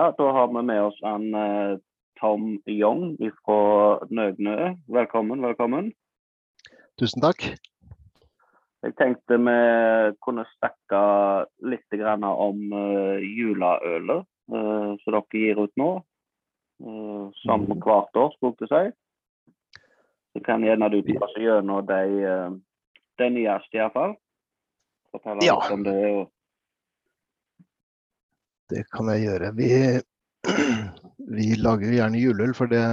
Ja, da har vi med oss en eh, Tom Young fra Nøgnø. Velkommen, velkommen. Tusen takk. Jeg tenkte vi kunne snakke litt grann om uh, juleølet uh, som dere gir ut nå. Som Mhm. hvert år, skulle jeg si. Så kan gjerne du ta oss gjennom de, de nyeste, iallfall. Fortelle Ja. litt om det. Og, Det kan jeg gjøre. Vi, vi lager gjerne juleøl, for det,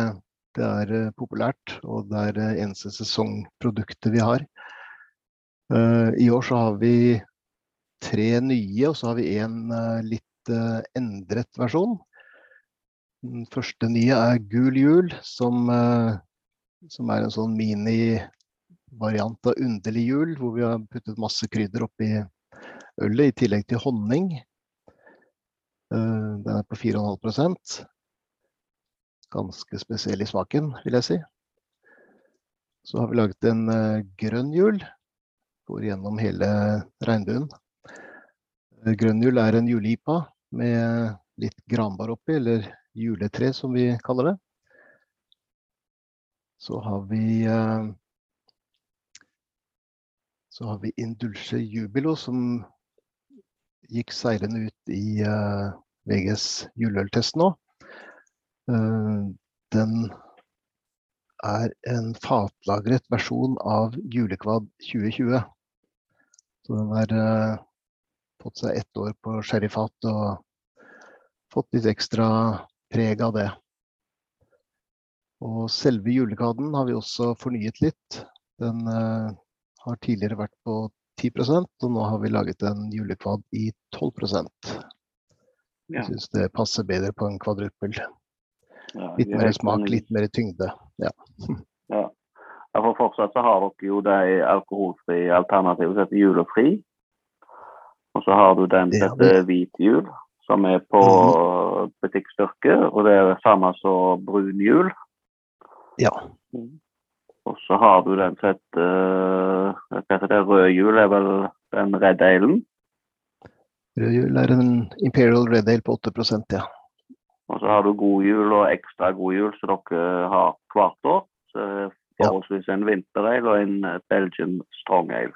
det er eh, populært. Og det er det eneste sesongproduktet vi har. Eh, I år så har vi tre nye, og så har vi en eh, litt eh, endret versjon. Den første nye er Gul jul, som, eh, som er en sånn minivariant av Underlig jul, hvor vi har puttet masse krydder oppi ølet, i tillegg til honning. Eh, Den er på 4,5% Ganske spesiell i smaken, vil jeg si. Så har vi laget en eh, grønn jul. Går gjennom hele regnbuen. Eh, Grønn jul er en juleipa med litt granbar oppi, eller juletre som vi kaller det. Så har vi Så har vi Indulce Jubilo som gikk seirende ut i uh, VGs juleøltest nå. Uh, den er en fatlagret versjon av Julekvad 2020. Så den har uh, fått seg ett år på sherryfat og fått litt ekstra preg av det. Og selve julekvaden har vi også fornyet litt. Den eh, har tidligere vært på 10% og nå har vi laget en julekvad i 12 ja. Jeg syns det passer bedre på en kvadruppel. Ja, Litt er mer smak, enig. litt mer tyngde. Ja. ja, for fortsatt så har dere jo de alkoholfrie alternativene som heter julefri. Og så har du den som heter hvit jul, som er på butikkstyrke. Og det er det samme som brun jul. Ja. Og så har du den som heter eh, hva heter det, Rødhjul er vel den Red Ailen? Rødhjul er en Imperial Red Ale på 8 ja. Og så har du godhjul og ekstra godhjul som dere har hvert år. Så forholdsvis en vinterail og en Belgian strong ale.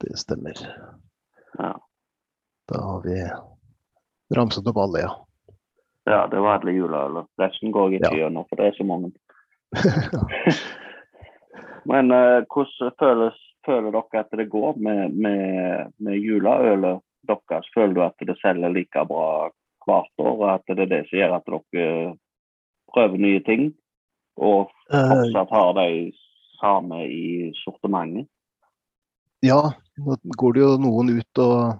Det stemmer. Ja. Da har vi ramset opp alle, ja. Ja, det var alle juleøler. Resten går jeg ikke Ja. gjennom, for det er så mange. Men uh, hvordan føles, føler dere at det går med, med, med juleølet deres? Føler du at det selger like bra hvert år, og at det er det som gjør at dere prøver nye ting? Og Eh, fortsatt har de samme i sortimentet? ja, nå går det jo noen ut og,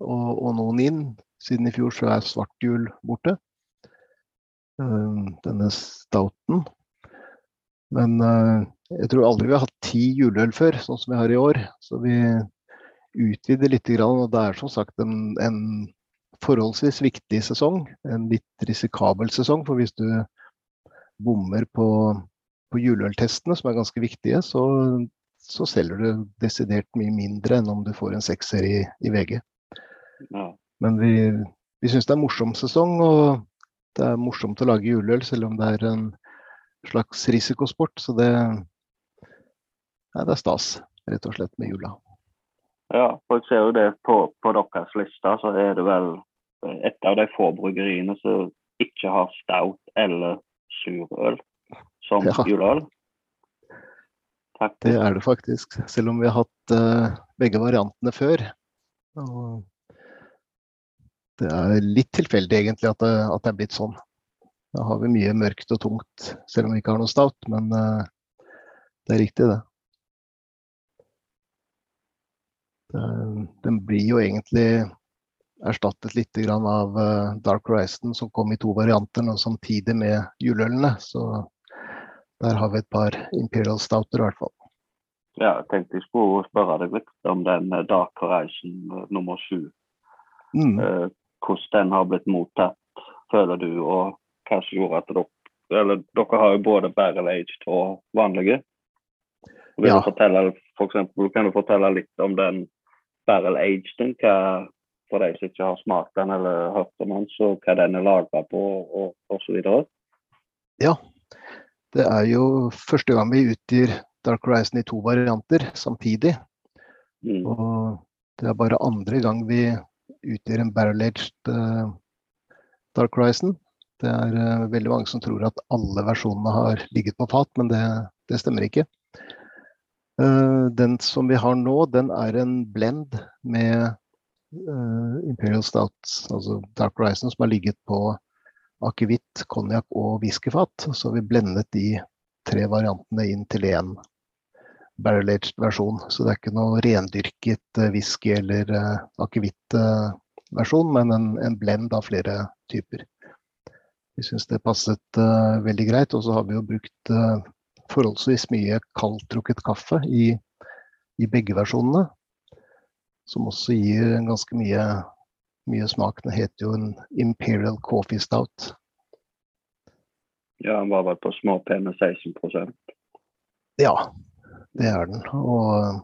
og, og noen inn. Siden i fjor så er svart jul borte. Eh, Denne stouten. Men eh, jeg tror aldri vi har hatt ti juleøl før, sånn som vi har i år. Så vi utvider litt. Og det er som sagt en, en forholdsvis viktig sesong. En litt risikabel sesong. For hvis du bommer på, på juleøltestene, som er ganske viktige, så, så selger du desidert mye mindre enn om du får en sekser i, i VG. Ja. Men vi, vi syns det er en morsom sesong, og det er morsomt å lage juleøl, selv om det er en slags risikosport. Så det, ja, det er stas, rett og slett, med jula. Ja, for jeg ser jo det på, på deres liste, så er det vel et av de få bryggeriene som ikke har stout eller surøl som Ja. juleøl. Det er det faktisk, selv om vi har hatt uh, begge variantene før. Og det er litt tilfeldig egentlig at det, at det er blitt sånn. Da har vi mye mørkt og tungt, selv om vi ikke har noe stout, men eh, det er riktig det. det. Den blir jo egentlig erstattet litt av eh, Dark Horizon, som kom i to varianter nå samtidig med juleølene. Så der har vi et par Imperial Stouter i hvert fall. Ja, jeg tenkte jeg skulle spørre deg litt om den eh, Dark Horizon nummer sju. Mm. Hvordan den har blitt mottatt, føler du, og hva som gjorde at dere eller dere har jo både barrel aged og vanlige. Vil Ja. du fortelle, for eksempel, kan du fortelle litt om den barrel ageden? Hva for de som ikke har smakt den eller hørt om den, så hva den er laga på og osv.? Ja. Det er jo første gang vi utgir Dark Horizon i to varianter samtidig. Mm. Og det er bare andre gang vi utgir en barrel-aged uh, Dark Horizon. Det er uh, veldig mange som tror at alle versjonene har ligget på fat, men det, det stemmer ikke. Uh, den som vi har nå, den er en blend med Imperial Stout, altså Dark Horizon, som har ligget på akevitt, konjakk og whiskyfat. Så har vi blendet de tre variantene inn til én barrel-aged versjon. Så det er ikke noe rendyrket whisky eller akevitt-versjon, men en, en blend av flere typer. Vi syns det passet uh, veldig greit. Og så har vi jo brukt uh, forholdsvis mye kaldtrukket kaffe i, i, begge versjonene. Som også gir ganske mye, mye smak. Den heter jo en Imperial Coffee Stout. Ja, den var vel på småpene 16% Ja, det er den. Og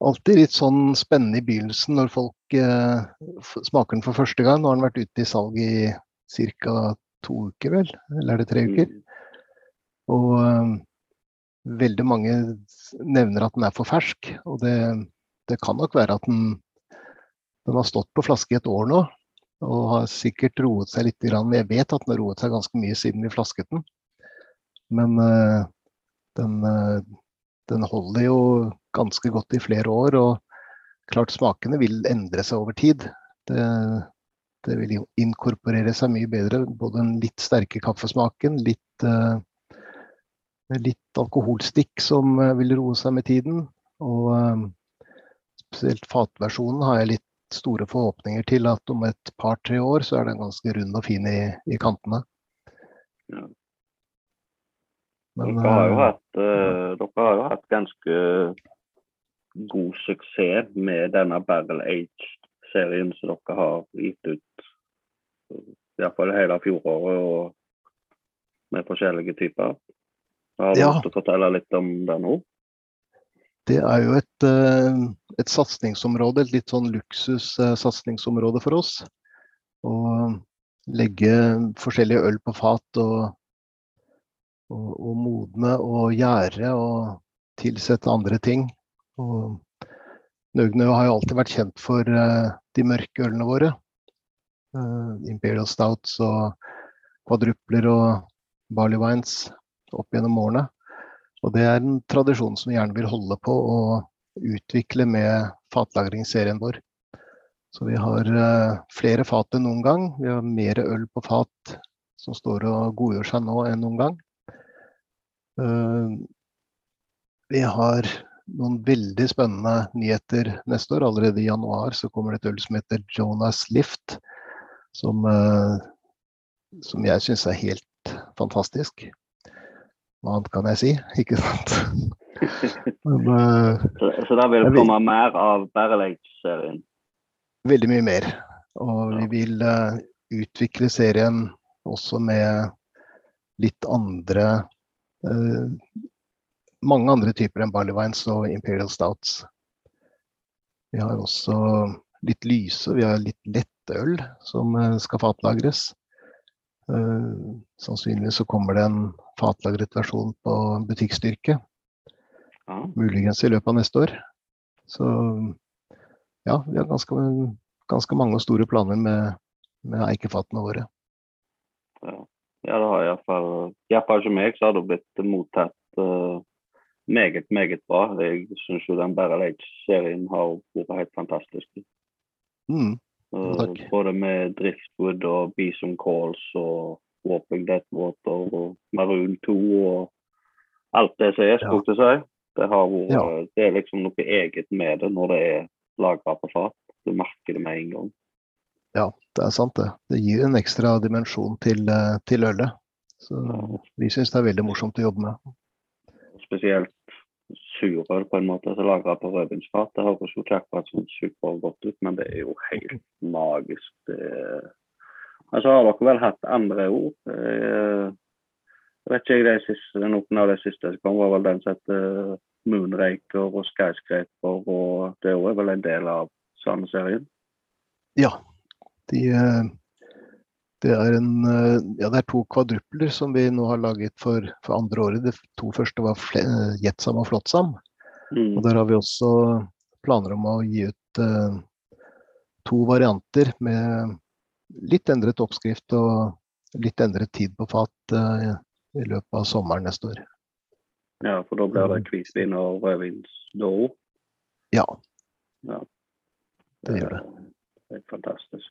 alltid litt sånn spennende i begynnelsen når folk eh, smaker den for første gang. Nå har den vært ute i salg i ca. to uker, vel? Eller er det tre uker? Mm. Og eh, veldig mange nevner at den er for fersk. Og det, det kan nok være at den, den, har stått på flaske i et år nå. Og har sikkert roet seg litt. Men Jeg vet at den har roet seg ganske mye siden vi flasket den. Men eh, den, uh, den holder jo ganske godt i flere år. Og klart smakene vil endre seg over tid. Det, det vil inkorporere seg mye bedre. Både den litt sterke kaffesmaken, litt, uh, litt alkoholstikk som uh, vil roe seg med tiden. Og uh, spesielt fatversjonen har jeg litt store forhåpninger til at om et par-tre år så er den ganske rund og fin i, i kantene. Ja. Men, dere, har jo hatt, dere har jo hatt ganske god suksess med denne Barrel Age-serien som dere har gitt ut iallfall hele fjoråret og med forskjellige typer. Har du ja. lyst til å fortelle litt om det nå? Det er jo et, eh, et satsingsområde, et litt sånn luksussatsingsområde for oss. Å legge forskjellige øl på fat og, og, og modne og gjære og tilsette andre ting. Og Nøgnø har jo alltid vært kjent for uh, de mørke ølene våre. Uh, Imperial Stouts og kvadrupler og barley wines opp gjennom årene. Og det er en tradisjon som vi gjerne vil holde på og utvikle med fatlagringsserien vår. Så vi har uh, flere fat enn noen gang. Vi har mer øl på fat som står og godgjør seg nå enn noen gang. Vi har noen veldig spennende nyheter neste år. Allerede i januar så kommer det et øl som heter Jonas Lift. Som, uh, som jeg syns er helt fantastisk. Hva annet kan jeg si? Ikke sant? Men, uh, så, så da vil det komme vil... mer av Barrel Age-serien? Veldig mye mer. Og vi vil utvikle serien også med litt andre mange andre typer enn barley wines og imperial stouts. Vi har også litt lyse, vi har litt lettøl som eh, skal fatlagres. Uh, sannsynligvis så kommer det en fatlagret versjon på butikkstyrke. Ja. Muligens i løpet av neste år. Så ja, vi har ganske, ganske mange store planer med, med eikefatene våre. Ja. Ja, det har iallfall Iallfall ikke meg, så har det blitt mottatt uh, meget, meget bra. Jeg syns jo den Barrel Age-serien har vært helt fantastisk. Mm. Uh, både med Driftwood og Bison Calls og Warping Deathwater og Maroon 2 og alt det som er, skulle jeg si. Det, har vært, ja. det er liksom noe eget med det når det er lagra på fat. Du merker det med en gang. Ja, det er sant det. Det gir en ekstra dimensjon til, eh, til ølet. Så vi syns det er veldig morsomt å jobbe med. Spesielt surøl på en måte som lagra på rødvinsfat. Det høres jo ikke akkurat sånn supergodt ut, men det er jo helt magisk. Det... Men så har dere vel hatt andre ord. Jeg vet ikke, siste, Noen av de siste som kom, var vel den som heter Moonraker og Skyscraper, og det er vel en del av samme serien? Ja. De, eh, det, er en, eh, ja, det er to kvadrupler som vi nå har laget for, for andre året. De to første var uh, Jetsam og Flåttsam. Mm. Og der har vi også planer om å gi ut uh, to varianter med litt endret oppskrift og litt endret tid på fat uh, i løpet av sommeren neste år. Ja, for da blir det hvitvin og rødvinsdåo. Ja. Ja. Det gjør det. Det er fantastisk.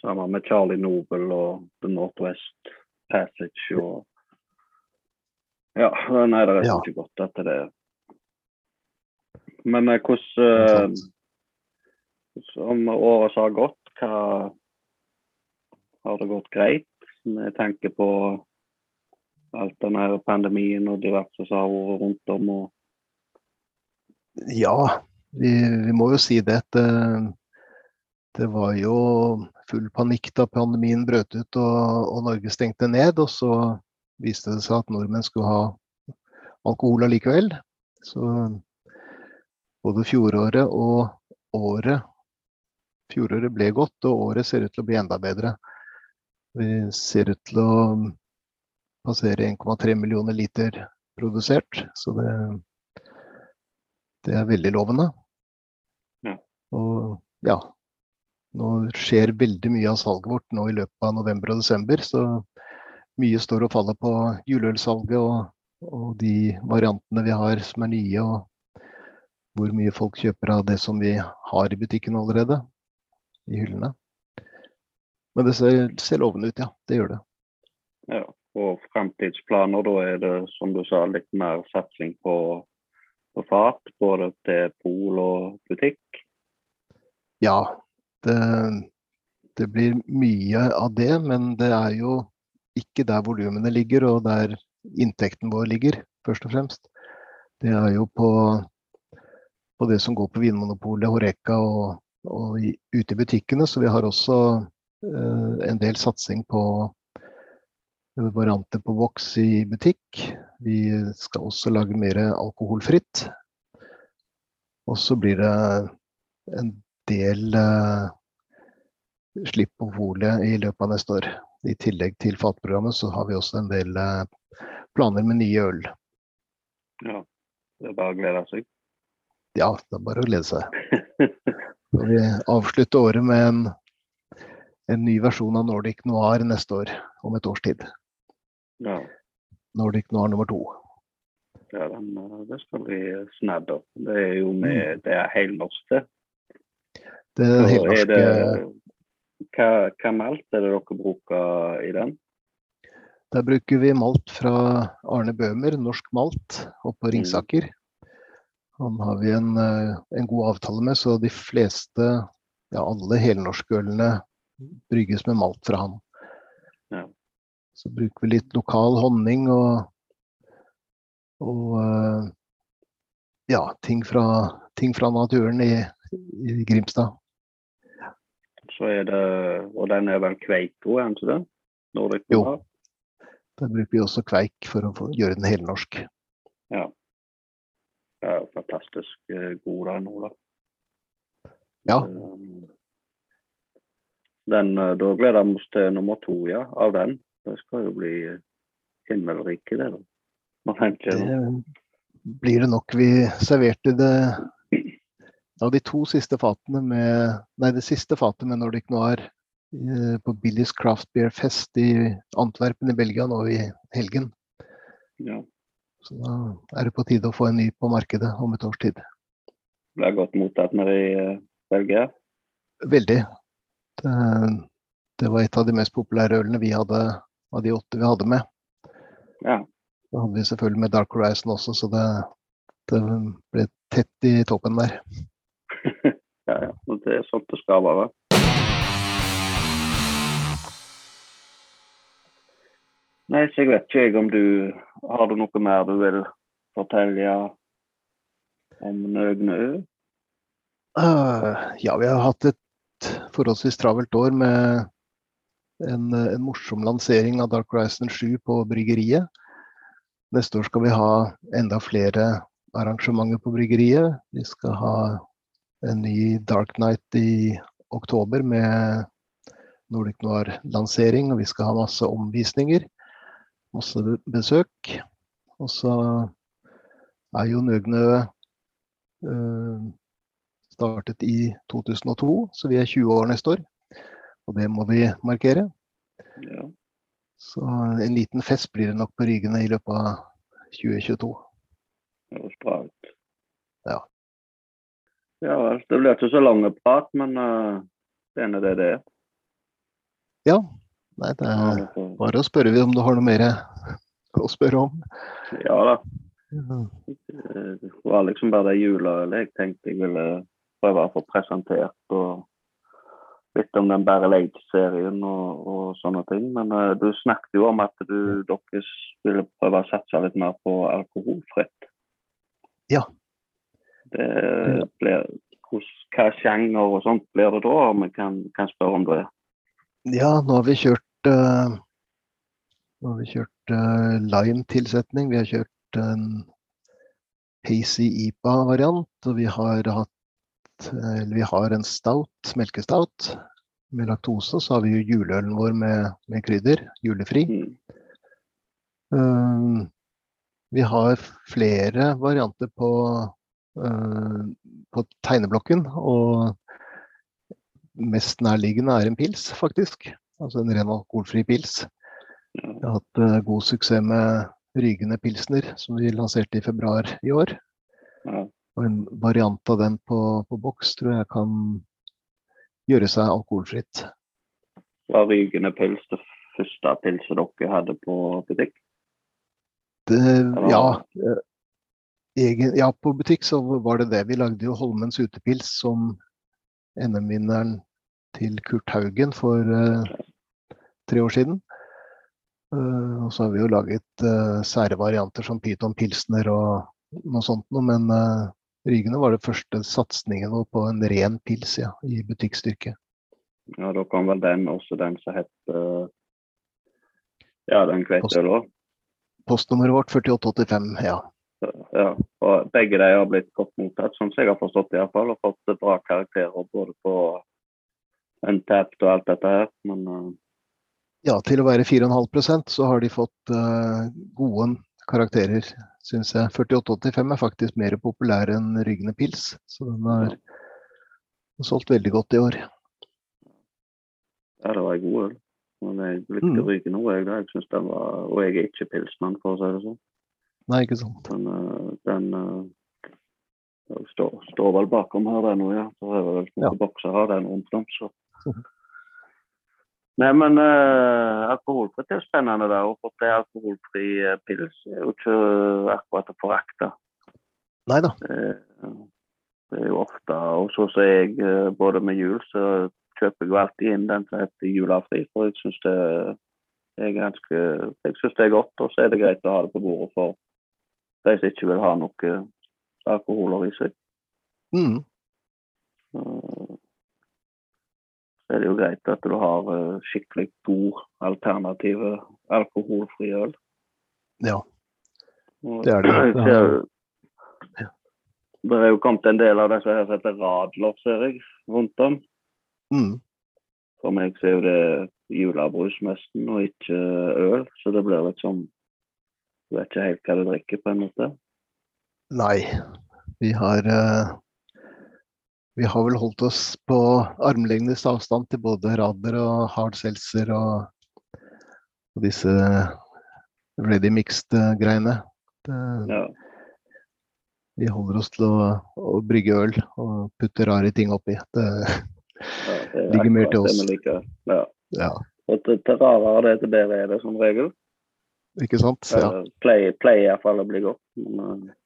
Sammen med Charlie Nobel og The Northwest Passage og Ja, nei, det er Ja. ikke godt etter det Men eh, hvordan eh, Om året som har gått, hva Har det gått greit? Med tanke på alt den her pandemien og diverse som har vært rundt om. og Ja, vi, vi må jo si det. at Det, det var jo full panikk da pandemien brøt ut og, og Norge stengte ned. Og så viste det seg at nordmenn skulle ha alkohol allikevel. Så både fjoråret og året Fjoråret ble godt, og året ser ut til å bli enda bedre. Vi ser ut til å passere 1,3 millioner liter produsert. Så det, det er veldig lovende. Ja. Og ja, nå skjer veldig mye av salget vårt nå i løpet av november og desember. Så mye står og faller på juleølsalget og, og de variantene vi har som er nye. Og hvor mye folk kjøper av det som vi har i butikken allerede. I hyllene. Men det ser, ser lovende ut, ja. Det gjør det. Ja, og fremtidsplaner, da er det som du sa, litt mer satsing på, på fat, både til pol og butikk. Ja, det, det blir mye av det, men det er jo ikke der volumene ligger og der inntekten vår ligger, først og fremst. Det er jo på, på det som går på Vinmonopolet, Horeca og, og i, ute i butikkene. Så vi har også eh, en del satsing på varianter på voks i butikk. Vi skal også lage mer alkoholfritt. Og så blir det en del eh, slipp på polet i løpet av neste år. I tillegg til fatprogrammet så har vi også en del eh, planer med nye øl. Ja, det er bare å glede seg. Ja, det er bare å glede seg. Så vi avslutter året med en, en ny versjon av Nordic Noir neste år, om et års tid. Ja, Nordic Noir nummer to. ja den, eh, det skal bli snadder. Det er jo med det er helnorsk, det. Det er helnorske det hva, hva malt er det dere bruker i den? Der bruker vi malt fra Arne Bøhmer, norsk malt, oppå Ringsaker. Han har vi en, eh, en god avtale med, så de fleste, ja alle helnorske ølene brygges med malt fra han. Ja. Så bruker vi litt lokal honning og, og eh, ja, ting fra, ting fra naturen i, i Grimstad. Så er det, og den er vel Kveiko, er den ikke det? Nordic Jo. Den bruker vi også kveik for å få, gjøre den helnorsk. Ja. ja. Fantastisk eh, god den nå, da. Ja. Um, Den, eh, da gleder vi oss til nummer to ja, av den. Det skal jo bli eh, himmelrike, det. da. Det blir det nok. Vi serverte det av de to siste fatene med Nei, det siste fatet med Nordic Noir eh, på Billy's Craft Beer Fest i Antwerpen i Belgia nå i helgen. ja, Så da er det på tide å få en ny på markedet om et års tid. ble godt mottatt nede i eh, Belgia. Veldig. Det, det var et av de mest populære ølene vi hadde av de åtte vi hadde med. Ja. Da hadde vi selvfølgelig med Dark Horizon også, så det, det ble tett i toppen der. Ja, ja. Det er sånn det skal være. Nei, så jeg vet ikke jeg om du Har du noe mer du vil fortelle om Nøgne Ø? Uh, ja, vi har hatt et forholdsvis travelt år med en, en morsom lansering av Dark Horizon 7 på bryggeriet. Neste år skal vi ha enda flere arrangementer på bryggeriet. Vi skal ha en ny Dark Night i oktober med Nordic Noir-lansering, og vi skal ha masse omvisninger. Masse besøk. Og så er jo Nøgnø uh, startet i 2002, så vi er 20 år neste år. Og det må vi markere. Ja. Så en liten fest blir det nok på Rygene i løpet av 2022. Det høres bra ut. Ja. Ja, vel. det blir ikke så lang prat, men uh, det er det det er. Ja. Nei, det er bare å spørre om du har noe mer å spørre om. Ja da. Det var liksom bare det juleølet jeg tenkte jeg ville prøve å få presentert. og litt om den Bare Lake-serien og, og, sånne ting. Men uh, du snakket jo om at du, dere ville prøve å satse litt mer på alkoholfritt. Ja. Det blir, hva sjanger og sånt blir det da, om vi kan, kan, spørre om det? Ja, nå har vi kjørt uh, Nå har vi kjørt uh, lime-tilsetning. Vi har kjørt en hazy IPA-variant, og vi har hatt eller vi har en stout, melkestout med laktose. Så har vi jo juleølen vår med, med krydder, julefri. Mm. Um, vi har flere varianter på, på tegneblokken. Og mest nærliggende er en pils, faktisk. Altså en ren alkoholfri pils. Vi har hatt uh, god suksess med Rygende pilsner, som vi lanserte i februar i år. Og en variant av den på, på boks tror jeg kan gjøre seg alkoholfritt. Var Rygende pils det første pilset dere hadde på butikk? Det, ja, eh, egen, ja, på butikk så var det det. Vi lagde jo Holmens utepils som NM-vinneren til Kurt Haugen for uh, tre år siden. Uh, og så har vi jo laget uh, sære varianter som Pyton Pilsner og noe sånt noe, men Rygene var det første satsingen på en ren pils ja, i butikkstyrke. Ja, da kom vel den også den som het Ja, den kveitøl òg. Postnummeret vårt 4885, ja. Ja. Og begge de har blitt godt mottatt, som jeg har forstått i hvert fall, og fått bra karakterer både på Untapped og alt dette her. Men uh... Ja, til å være 4,5% så har de fått uh, gode karakterer, syns jeg. 4885 er faktisk mer populær enn Ryggende pils, så den har solgt veldig godt i år. Ja, det var en god øl. Men jeg likte mm. Ryggende òg, jeg synes den var, Og jeg er ikke pilsmann, for å si det sånn. Nei, ikke sant. Men uh, den uh, står, står, vel bakom her, den òg, ja. Så er det vel noen ja. bokser av den rundt om, så. Nei, men uh, alkoholfritt er spennende. da, Å få til alkoholfri pils er jo ikke akkurat å forakte. Nei da. Det, det, er jo ofte Og så som jeg, både med jul, så kjøper jeg jo alltid inn den som heter julafri. For jeg syns det er ganske Jeg syns det er godt, og så er det greit å ha det på bordet for de som ikke vil ha noe alkoholer i seg. Mm så er det jo greit at du har uh, skikkelig god alternative alkoholfri øl. Ja, det er det. Det er, det er jo kommet en del av det som heter radler, ser jeg, rundt om. Mm. For meg så er jo det julebrusmesten og ikke øl, så det blir liksom Du vet ikke helt hva du drikker, på en måte. Nei. Vi har uh vi har vel holdt oss på armlengdes avstand til både Radler og Hard Seltzer og, og disse ready mixed-greiene. Ja. Vi holder oss til å, å, brygge øl og putte rare ting oppi. Det, ja, det ligger mer til oss. Ja. ja. Og til, til rarere det, til bedre er det som regel. Ikke sant? Ja. Pleier play iallfall å bli godt. Men, eh,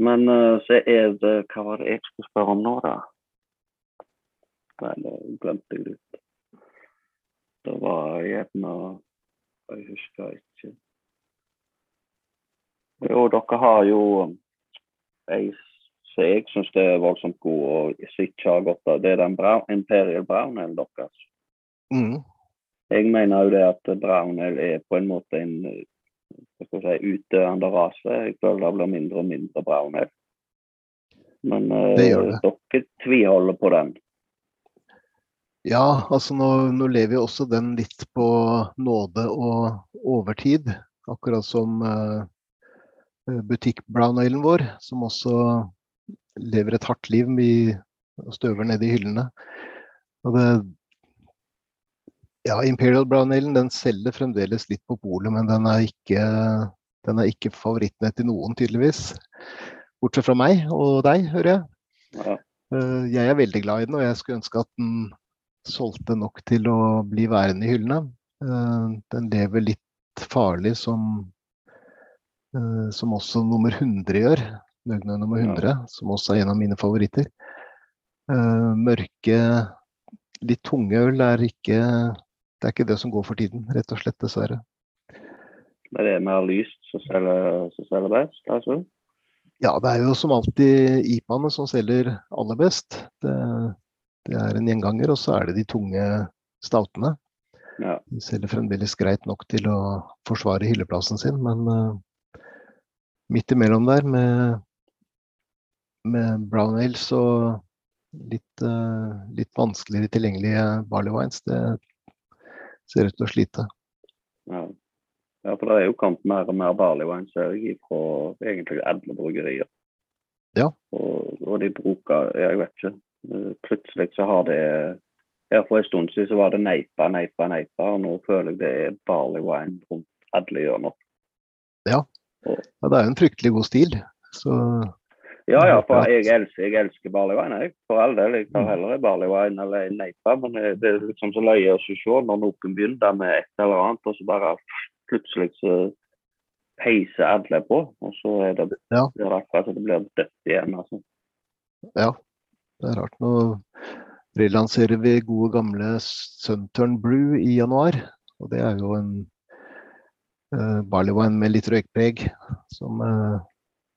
men uh, så er det Hva var det jeg skulle spørre om nå, da? Nei, glemte jeg det. Det var gjerne Jeg husker ikke. Jo, dere har jo ei som jeg syns er voldsomt god, og som ikke har godt av. Det er den brown, Imperial Brown-en deres. Mm. Jeg mener jo det at Brown Ale er på en måte en si, utdøende rase. Jeg føler det blir mindre og mindre brown ale. Men uh, dere tviholder på den. Ja, altså nå, nå lever jo også den litt på nåde og overtid. Akkurat som uh, butikk-brown-alen vår, som også lever et hardt liv vi støver nede i hyllene. Og det, ja, Imperial Brown Ale den selger fremdeles litt på polet, men den er ikke, den er ikke favoritten til noen, tydeligvis. Bortsett fra meg og deg, hører jeg. Ja. Eh, jeg er veldig glad i den, og jeg skulle ønske at den solgte nok til å bli værende i hyllene. Eh, den lever litt farlig som, eh, som også nummer 100 gjør. Nøgne nummer 100, ja. som også er en av mine favoritter. Mørke, litt tunge øl er ikke det er ikke det som går for tiden, rett og slett, dessverre. Det er det mer lyst som selger best? altså? Ja, det er jo som alltid IPA-ene som selger aller best. Det, det, er en gjenganger, og så er det de tunge stoutene. Ja. De selger fremdeles greit nok til å forsvare hylleplassen sin, men uh, midt imellom der med, med brown ales og litt, uh, litt vanskeligere tilgjengelige barley wines, det ser ut til å slite. Ja. Ja, for det er jo kommet mer og mer barleywine ser fra egentlig alle bryggerier. Ja. Og, og, de bruker Jeg vet ikke. Plutselig så har det Her for en stund siden så var det neipa, neipa, neipa, og nå føler jeg det er barley wine rundt alle hjørner. Ja. ja. Det er jo en fryktelig god stil. Så ja, ja, for jeg elsker, jeg elsker barley wine. Jeg. For all del. Jeg tar mm. heller barley wine eller en neipa, men det er liksom så løye å se når noen begynner med et eller annet, og så bare plutselig så peiser alle på, og så er det, ja. det er akkurat som det blir dødt igjen. altså. Ja, det er rart. Nå relanserer vi gode gamle Sunturn Blue i januar. Og det er jo en uh, barley wine med litt røykpreg som, uh,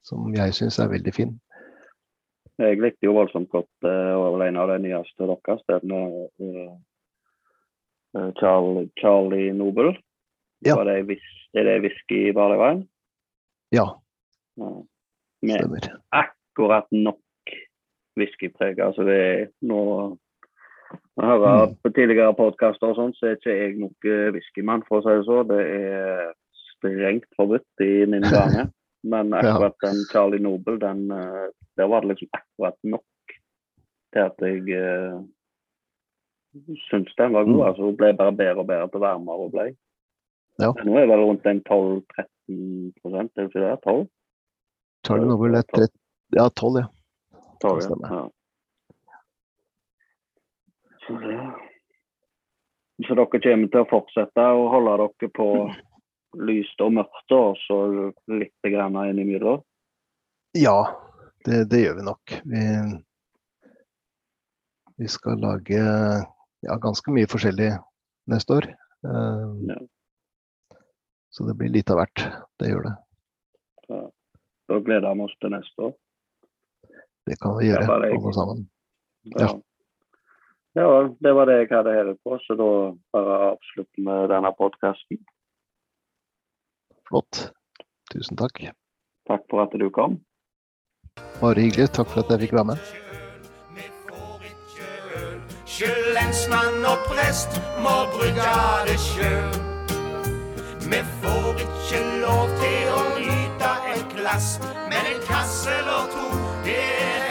som jeg syns er veldig fin. Jeg likte jo voldsomt godt uh, en av de nyeste deres, den uh, Charlie, Charlie Nobel. Ja. Var det, er det whisky i barleyvin? Ja. Med Stemmer. akkurat nok whiskypreg. Altså det er nå jeg hører mm. på tidligere podkaster og sånn, så er ikke jeg nok whiskymann, for å si det så. Det er strengt forbudt i min bane. Men akkurat den Charlie Nobel, den, eh, der var det liksom akkurat nok til at jeg uh, syntes den var god. Mm. altså Hun ble bare bedre og bedre til varmere hun ble. Ja. Nå er det rundt en 12-13 prosent, er det ikke det? 12? Charlie Nobel er 30, ja, 12, ja. 12, ja. Så, det. så dere kommer til å fortsette å holde dere på lyst og mørkt og så litt grann innimellom? Ja, det, det, gjør vi nok. Vi, vi skal lage ja, ganske mye forskjellig neste år. Uh, ja. Så det blir litt av hvert. Det gjør det. Ja. Da gleder vi oss til neste år. Det kan vi gjøre, alle sammen. Ja. ja. det var det jeg hadde her på, så da bare avslutter vi denne podkasten. Flott. Tusen takk. Takk for at du kom. Bare hyggelig. Takk for at jeg fikk være med. Sjøl lensmann og prest må brygge det sjøl. Vi får ikke lov til å nyte et glass, men en kasse eller to, det er